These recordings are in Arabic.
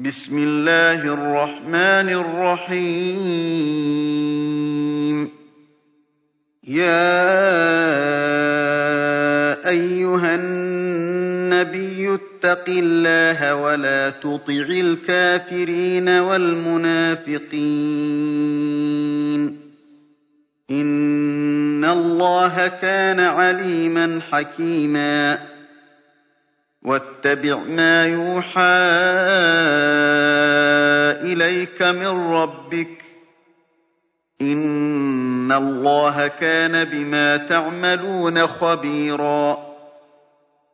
بسم الله الرحمن الرحيم. يا أيها النبي اتق الله ولا تطع الكافرين والمنافقين. إن الله كان عليما حكيما. واتبع ما يوحى إليك من ربك. إن الله كان بما تعملون خبيرا.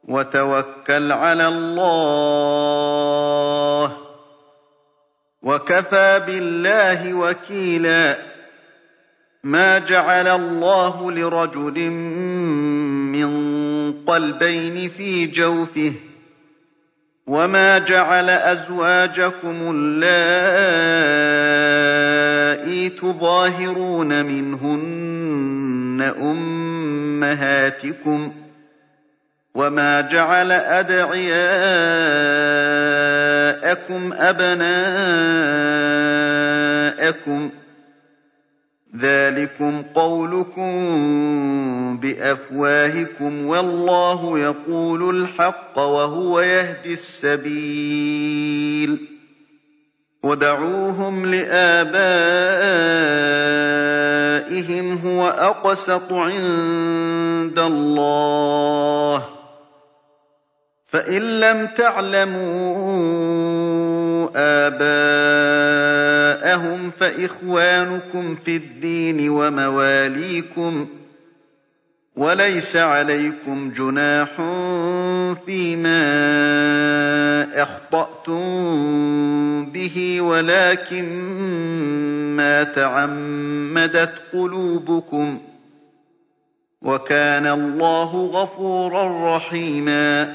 وتوكل على الله. وكفى بالله وكيلا. ما جعل الله لرجل من قلبين في جوفه وما جعل أزواجكم اللائي تظاهرون منهن أمهاتكم وما جعل أدعياءكم أبناءكم ذلكم قولكم بأفواهكم والله يقول الحق وهو يهدي السبيل. ودعوهم لآبائهم هو أقسط عند الله. فإن لم تعلموا آباءهم فإخوانكم في الدين ومواليكم وليس عليكم جناح فيما أخطأتم به ولكن ما تعمدت قلوبكم وكان الله غفورا رحيما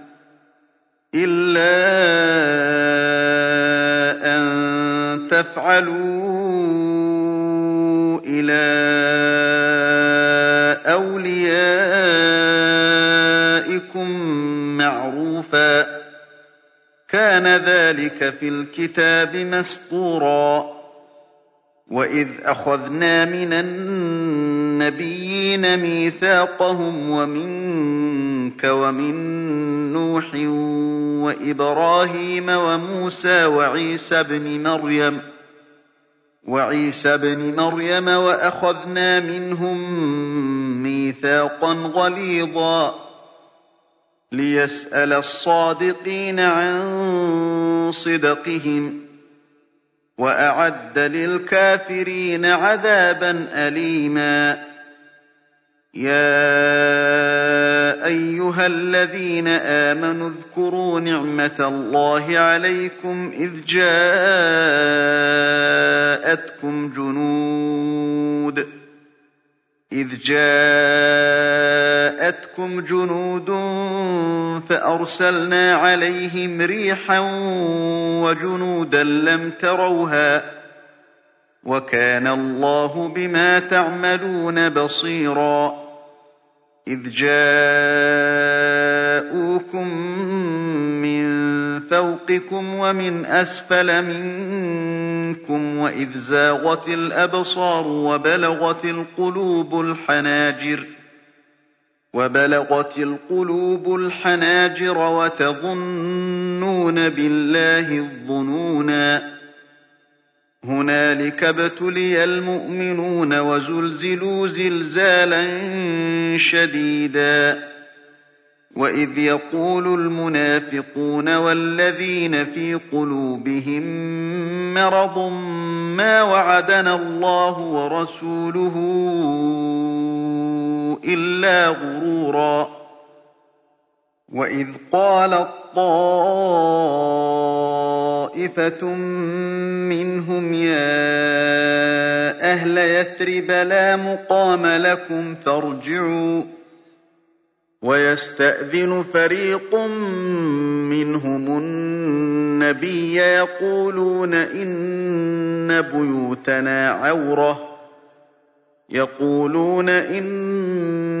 إلا أن تفعلوا إلى أوليائكم معروفا. كان ذلك في الكتاب مسطورا. وإذ أخذنا من النبيين ميثاقهم ومنك ومن نوح وإبراهيم وموسى وعيسى بن مريم وعيسى بن مريم وأخذنا منهم ميثاقا غليظا ليسأل الصادقين عن صدقهم وأعد للكافرين عذابا أليما. يا أيها الذين آمنوا اذكروا نعمة الله عليكم إذ جاءتكم جنود إذ جاءتكم جنود فأرسلنا عليهم ريحا وجنودا لم تروها وكان الله بما تعملون بصيرا إذ جاءوكم من فوقكم ومن أسفل منكم وإذ زاغت الأبصار وبلغت القلوب الحناجر وبلغت القلوب الحناجر وتظنون بالله الظنونا هنالك ابتلي المؤمنون وزلزلوا زلزالا شديدا. وإذ يقول المنافقون والذين في قلوبهم مرض ما وعدنا الله ورسوله إلا غرورا. وإذ قالت طائفة منهم يا أهل يثرب لا مقام لكم فارجعوا ويستأذن فريق منهم النبي يقولون إن بيوتنا عورة يقولون إن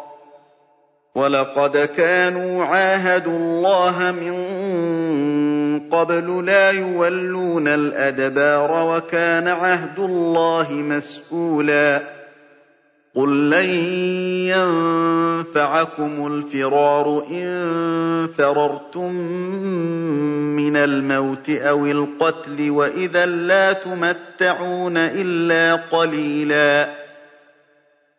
وَلَقَدْ كَانُوا عَاهَدُوا اللَّهَ مِن قَبْلُ لَا يُوَلُّونَ الْأَدْبَارَ وَكَانَ عَهْدُ اللَّهِ مَسْئُولًا قُل لَّن يَنفَعَكُمُ الْفِرَارُ إِن فَرَرْتُم مِّنَ الْمَوْتِ أَوِ الْقَتْلِ وَإِذًا لَّا تُمَتَّعُونَ إِلَّا قَلِيلًا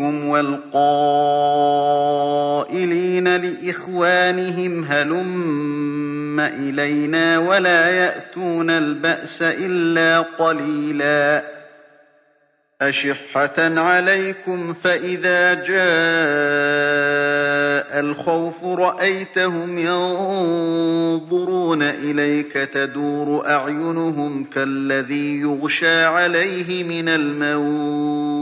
وَالْقَائِلِينَ لِإِخْوَانِهِمْ هَلُمَّ إِلَيْنَا وَلَا يَأْتُونَ الْبَأْسَ إِلَّا قَلِيلًا. أَشِحَّةً عَلَيْكُمْ فَإِذَا جَاءَ الْخَوْفُ رَأَيْتَهُمْ يَنظُرُونَ إِلَيْكَ تَدُورُ أَعْيُنُهُمْ كَالَّذِي يُغْشَىٰ عَلَيْهِ مِنَ الموت.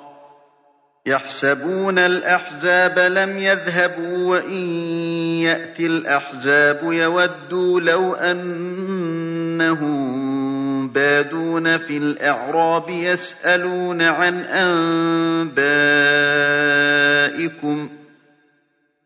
يحسبون الأحزاب لم يذهبوا وإن يأت الأحزاب يودوا لو أنهم بادون في الأعراب يسألون عن أنبائكم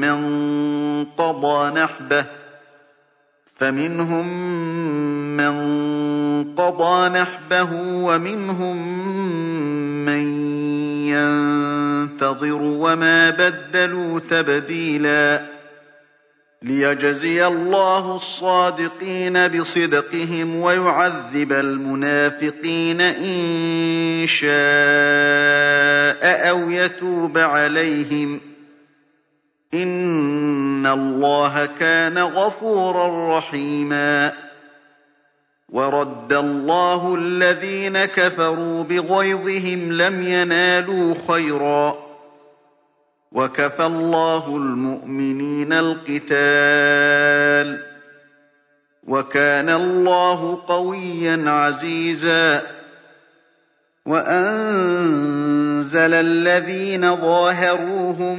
من قضى نحبه فمنهم من قضى نحبه ومنهم من ينتظر وما بدلوا تبديلا. ليجزي الله الصادقين بصدقهم ويعذب المنافقين إن شاء أو يتوب عليهم. إن الله كان غفورا رحيما ورد الله الذين كفروا بغيظهم لم ينالوا خيرا وكفى الله المؤمنين القتال وكان الله قويا عزيزا وأنزل الذين ظاهروهم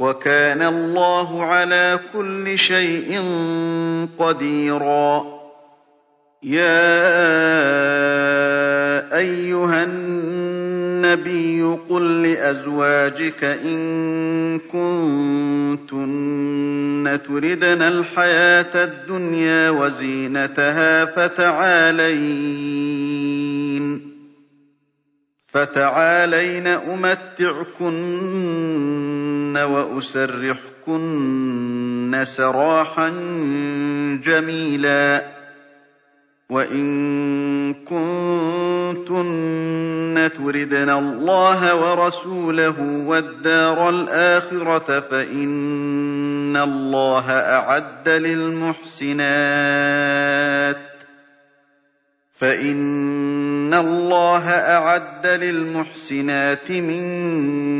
وَكَانَ اللَّهُ عَلَىٰ كُلِّ شَيْءٍ قَدِيرًا. يَا أَيُّهَا النَّبِيُّ قُل لِّأَزْوَاجِكَ إِن كُنتُنَّ تُرِدْنَ الْحَيَاةَ الدُّنْيَا وَزِينَتَهَا فَتَعَالَيْنَ. وَأُسَرِّحْكُنَّ سَرَاحًا جَمِيلًا وَإِن كُنتُنَّ تُرِدْنَ اللَّهَ وَرَسُولَهُ وَالدَّارَ الْآخِرَةَ فَإِنَّ اللَّهَ أَعَدَّ لِلْمُحْسِنَاتِ مِنكُنَّ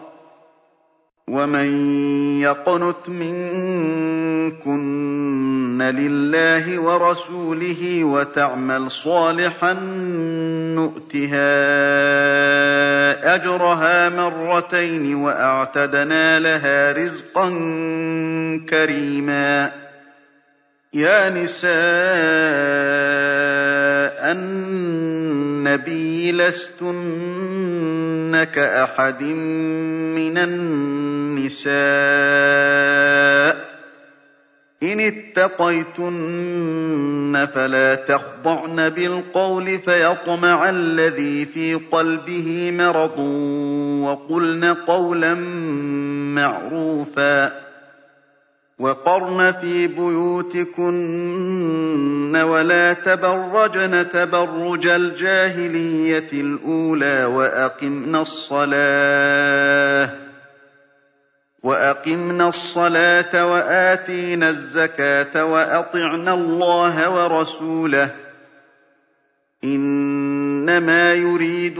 وَمَن يَقْنُتْ مِنكُنَّ لِلَّهِ وَرَسُولِهِ وَتَعْمَلْ صَالِحًا نُّؤْتِهَا أَجْرَهَا مَرَّتَيْنِ وَأَعْتَدْنَا لَهَا رِزْقًا كَرِيمًا يَا نِسَاءَ النَّبِيِّ لَسْتُنَّ كَأَحَدٍ مِّنَ النِّسَاءِ ۚ. إِنِ اتَّقَيْتُنَّ فَلَا تَخْضَعْنَ بِالْقَوْلِ فَيَطْمَعَ الَّذِي فِي قَلْبِهِ مَرَضٌ وَقُلْنَ قَوْلًا مَّعْرُوفًا. وَقَرْنَ فِي بُيُوتِكُنَّ وَلَا تَبَرَّجْنَ تَبَرُّجَ الْجَاهِلِيَّةِ الْأُولَىٰ وَأَقِمْنَ الصَّلَاةَ وَآتِينَ الزَّكَاةَ وَأَطِعْنَ اللَّهَ وَرَسُولَهُ ۚ إِنَّمَا يُرِيدُ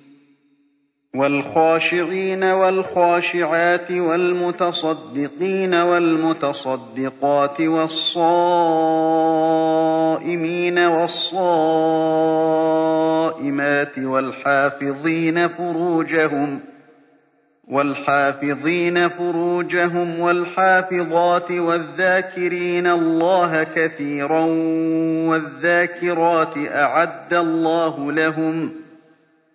وَالْخَاشِعَاتِ وَالْمُتَصَدِّقِينَ وَالْمُتَصَدِّقَاتِ وَالصَّائِمِينَ وَالصَّائِمَاتِ وَالْحَافِظِينَ فُرُوجَهُمْ وَالْحَافِظَاتِ وَالذَّاكِرِينَ اللَّهَ كَثِيرًا وَالذَّاكِرَاتِ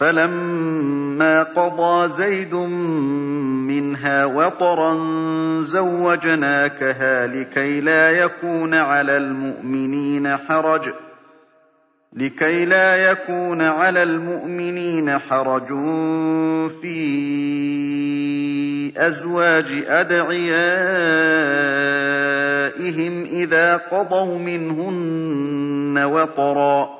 فلما قضى زيد منها وطرا زوجناكها لكي لا يكون على المؤمنين حرج ۖ لكي لا يكون على المؤمنين حرج في أزواج أدعيائهم إذا قضوا منهن وطرا.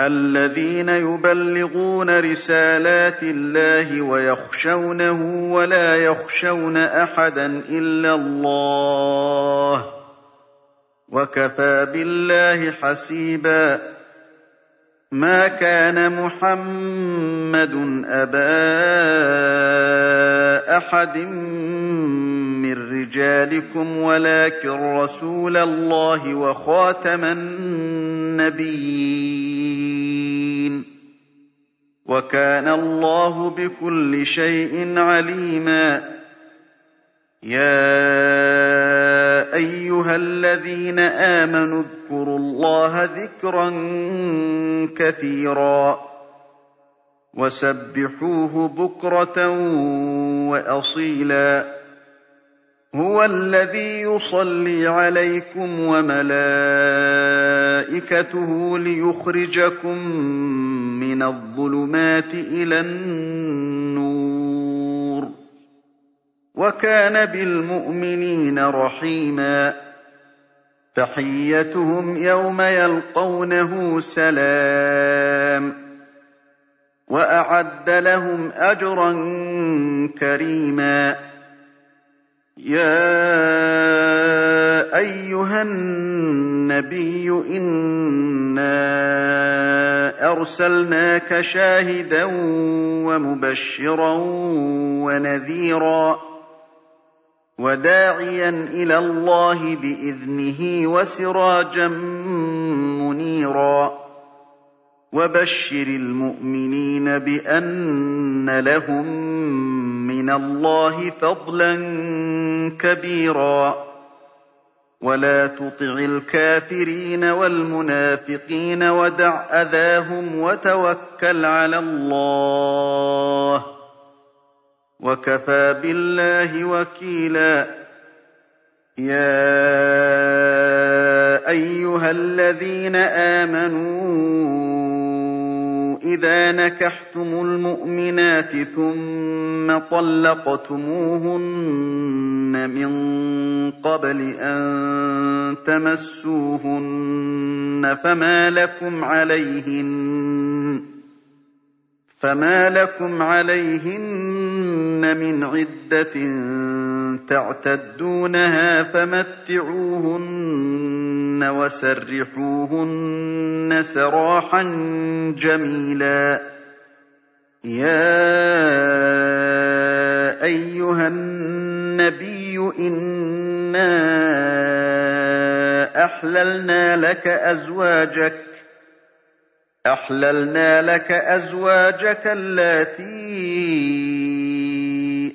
الذين يبلغون رسالات الله ويخشونه ولا يخشون أحدا إلا الله وكفى بالله حسيبا. ما كان محمد أبا أحد من رجالكم ولكن رسول الله وخاتم النبيين. وكان الله بكل شيء عليما. يا أيها الذين آمنوا اذكروا الله ذكرا كثيرا وسبحوه بكرة وأصيلا. هو الذي يصلي عليكم وملائكته ليخرجكم من الظلمات إلى النور وكان بالمؤمنين رحيما تحيتهم يوم يلقونه سلام وأعد لهم أجرا كريما يَا أَيُّهَا النَّبِيُّ إِنَّا أَرْسَلْنَاكَ شَاهِدًا وَمُبَشِّرًا وَنَذِيرًا وَدَاعِيًا إِلَى اللَّهِ بِإِذْنِهِ وَسِرَاجًا مُّنِيرًا وَبَشِّرِ الْمُؤْمِنِينَ بِأَنَّ لَهُم مِّنَ اللَّهِ فَضْلًا كَبِيرًا وَلَا تُطِعِ الْكَافِرِينَ وَالْمُنَافِقِينَ وَدَعْ أَذَاهُمْ وَتَوَكَّلْ عَلَى اللَّهِ ۚ وَكَفَىٰ بِاللَّهِ وَكِيلًا يَا أَيُّهَا الَّذِينَ آمَنُوا إِذَا نَكَحْتُمُ الْمُؤْمِنَاتِ ثُمَّ طَلَّقْتُمُوهُنَّ مِن قَبْلِ أَن تَمَسُّوهُنَّ فَمَا لَكُمْ عَلَيْهِنَّ فما لكم عليهن من عدة تعتدونها فمتعوهن وسرحوهن سراحا جميلا يا أيها النبي إنا أحللنا لك أزواجك أحللنا لك أزواجك اللاتي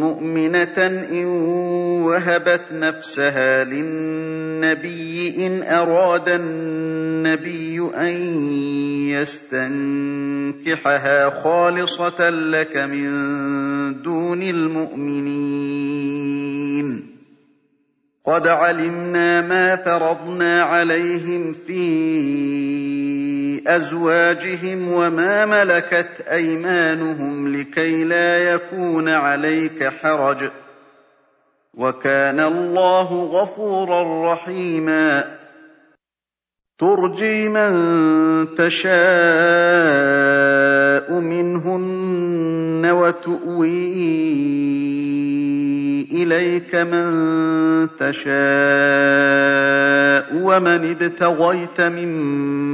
مؤمنة إن وهبت نفسها للنبي إن أراد النبي أن يستنكحها خالصة لك من دون الْمُؤْمِنِينَ. قَدْ عَلِمْنَا مَا فَرَضْنَا عَلَيْهِمْ فِي أَزْوَاجِهِمْ وَمَا مَلَكَتْ أَيْمَانُهُمْ لِكَيْلَا يَكُونَ عَلَيْكَ حَرَجٌ ۗ. وَكَانَ اللَّهُ غَفُورًا رَّحِيمًا. تُرْجِي مَن تَشَاءُ مِنْهُنَّ وَتُؤْوِي إِلَيْكَ مَن تَشَاءُ وَمَنِ ابْتَغَيْتَ مِمَّنْ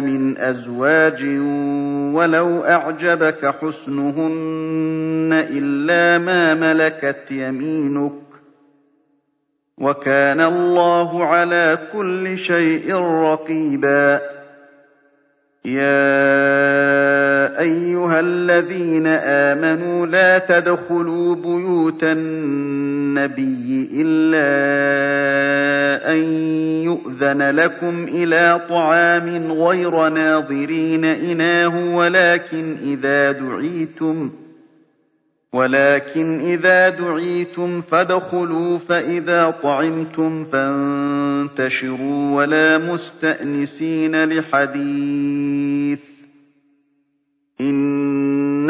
مِنْ أَزْوَاجٍ وَلَوْ أَعْجَبَكَ حُسْنُهُنَّ إِلَّا مَا مَلَكَتْ يَمِينُكَ ۗ وَكَانَ اللَّهُ عَلَىٰ كُلِّ شَيْءٍ رَّقِيبًا. يَا أَيُّهَا الَّذِينَ آمَنُوا لَا تَدْخُلُوا بُيُوتَ النَّبِيِّ إِلَّا أَن يُؤْذَنَ لَكُمْ إِلَىٰ طَعَامٍ غَيْرَ نَاظِرِينَ إِنَاهُ وَلَٰكِنْ إِذَا دُعِيتُمْ فَادْخُلُوا فَإِذَا طَعِمْتُمْ فَانتَشِرُوا وَلَا مُسْتَأْنِسِينَ لِحَدِيثٍ ۚ. إِنَّ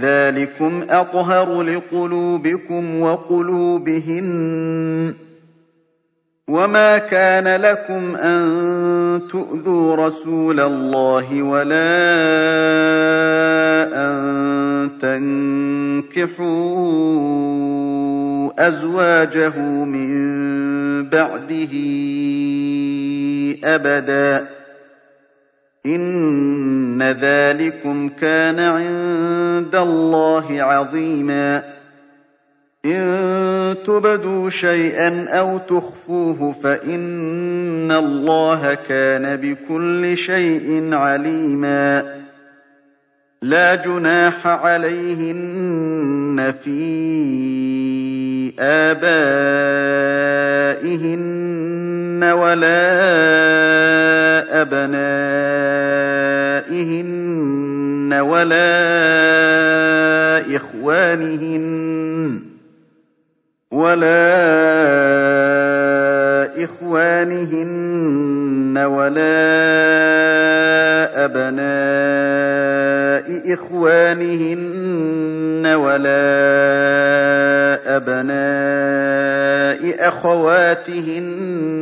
ذَٰلِكُمْ أَطْهَرُ لِقُلُوبِكُمْ وَقُلُوبِهِنَّ ۚ وَمَا كَانَ لَكُمْ أَن تُؤْذُوا رَسُولَ اللَّهِ وَلَا أَن تَنكِحُوا أَزْوَاجَهُ مِن بَعْدِهِ أَبَدًا ۚ إِنَّ ذَٰلِكُمْ كَانَ عِندَ اللَّهِ عَظِيمًا. إِن تُبْدُوا شَيْئًا أَوْ تُخْفُوهُ فَإِنَّ اللَّهَ كَانَ بِكُلِّ شَيْءٍ عَلِيمًا. لَّا جُنَاحَ عَلَيْهِنَّ فِي آبَائِهِنَّ وَلَا أَبْنَائِهِنَّ وَلَا إِخْوَانِهِنَّ وَلَا أَبْنَاءِ إِخْوَانِهِنَّ وَلَا أَبْنَاءِ أَخَوَاتِهِنَّ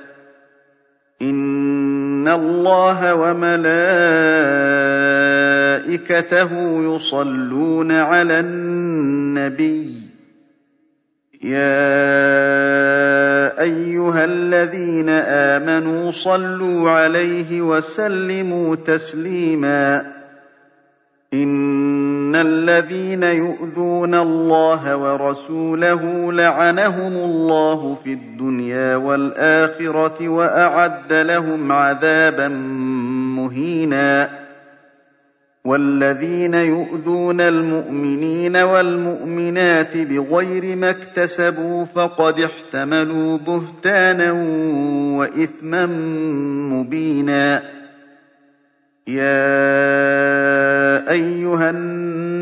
إِنَّ اللَّهَ وَمَلَائِكَتَهُ يُصَلُّونَ عَلَى النَّبِيِّ ۚ يَا أَيُّهَا الَّذِينَ آمَنُوا صَلُّوا عَلَيْهِ وَسَلِّمُوا تَسْلِيمًا الَّذِينَ يُؤْذُونَ اللَّهَ وَرَسُولَهُ لَعَنَهُمُ اللَّهُ فِي الدُّنْيَا وَالْآخِرَةِ وَأَعَدَّ لَهُمْ عَذَابًا مُّهِينًا. وَالَّذِينَ يُؤْذُونَ الْمُؤْمِنِينَ وَالْمُؤْمِنَاتِ بِغَيْرِ مَا اكْتَسَبُوا فَقَدِ احْتَمَلُوا بُهْتَانًا وَإِثْمًا مُّبِينًا. يَا أَيُّهَا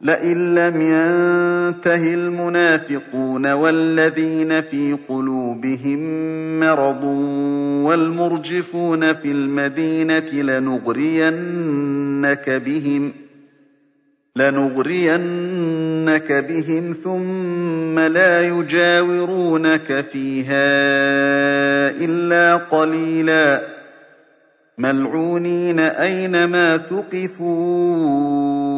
لئن لم ينته المنافقون والذين في قلوبهم مرض والمرجفون في المدينة لنغرينك بهم لنغرينك بهم ثم لا يجاورونك فيها إلا قليلاً. مَّلْعُونِينَ أَيْنَمَا ثُقِفُوا؟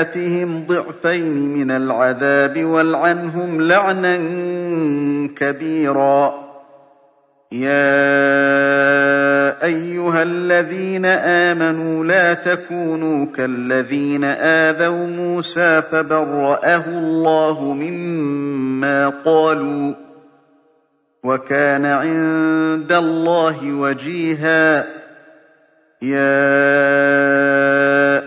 آتِهِمْ ضِعْفَيْنِ مِنَ الْعَذَابِ وَالْعَنْهُمْ لَعْنًا كَبِيرًا يَا أَيُّهَا الَّذِينَ آمَنُوا لَا تَكُونُوا كَالَّذِينَ آذَوْا مُوسَىٰ فَبَرَّأَهُ اللَّهُ مِمَّا قَالُوا ۚ وَكَانَ عِندَ اللَّهِ وَجِيهًا يَا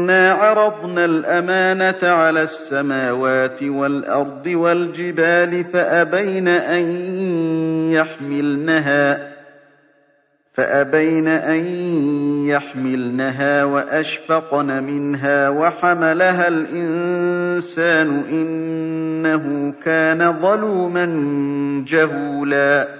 إِنَّا عَرَضْنَا الْأَمَانَةَ عَلَى السَّمَاوَاتِ وَالْأَرْضِ وَالْجِبَالِ فَأَبَيْنَ أَن يَحْمِلْنَهَا فأبين أن يحملنها وأشفقن منها وحملها الإنسان إنه كان ظلوما جهولا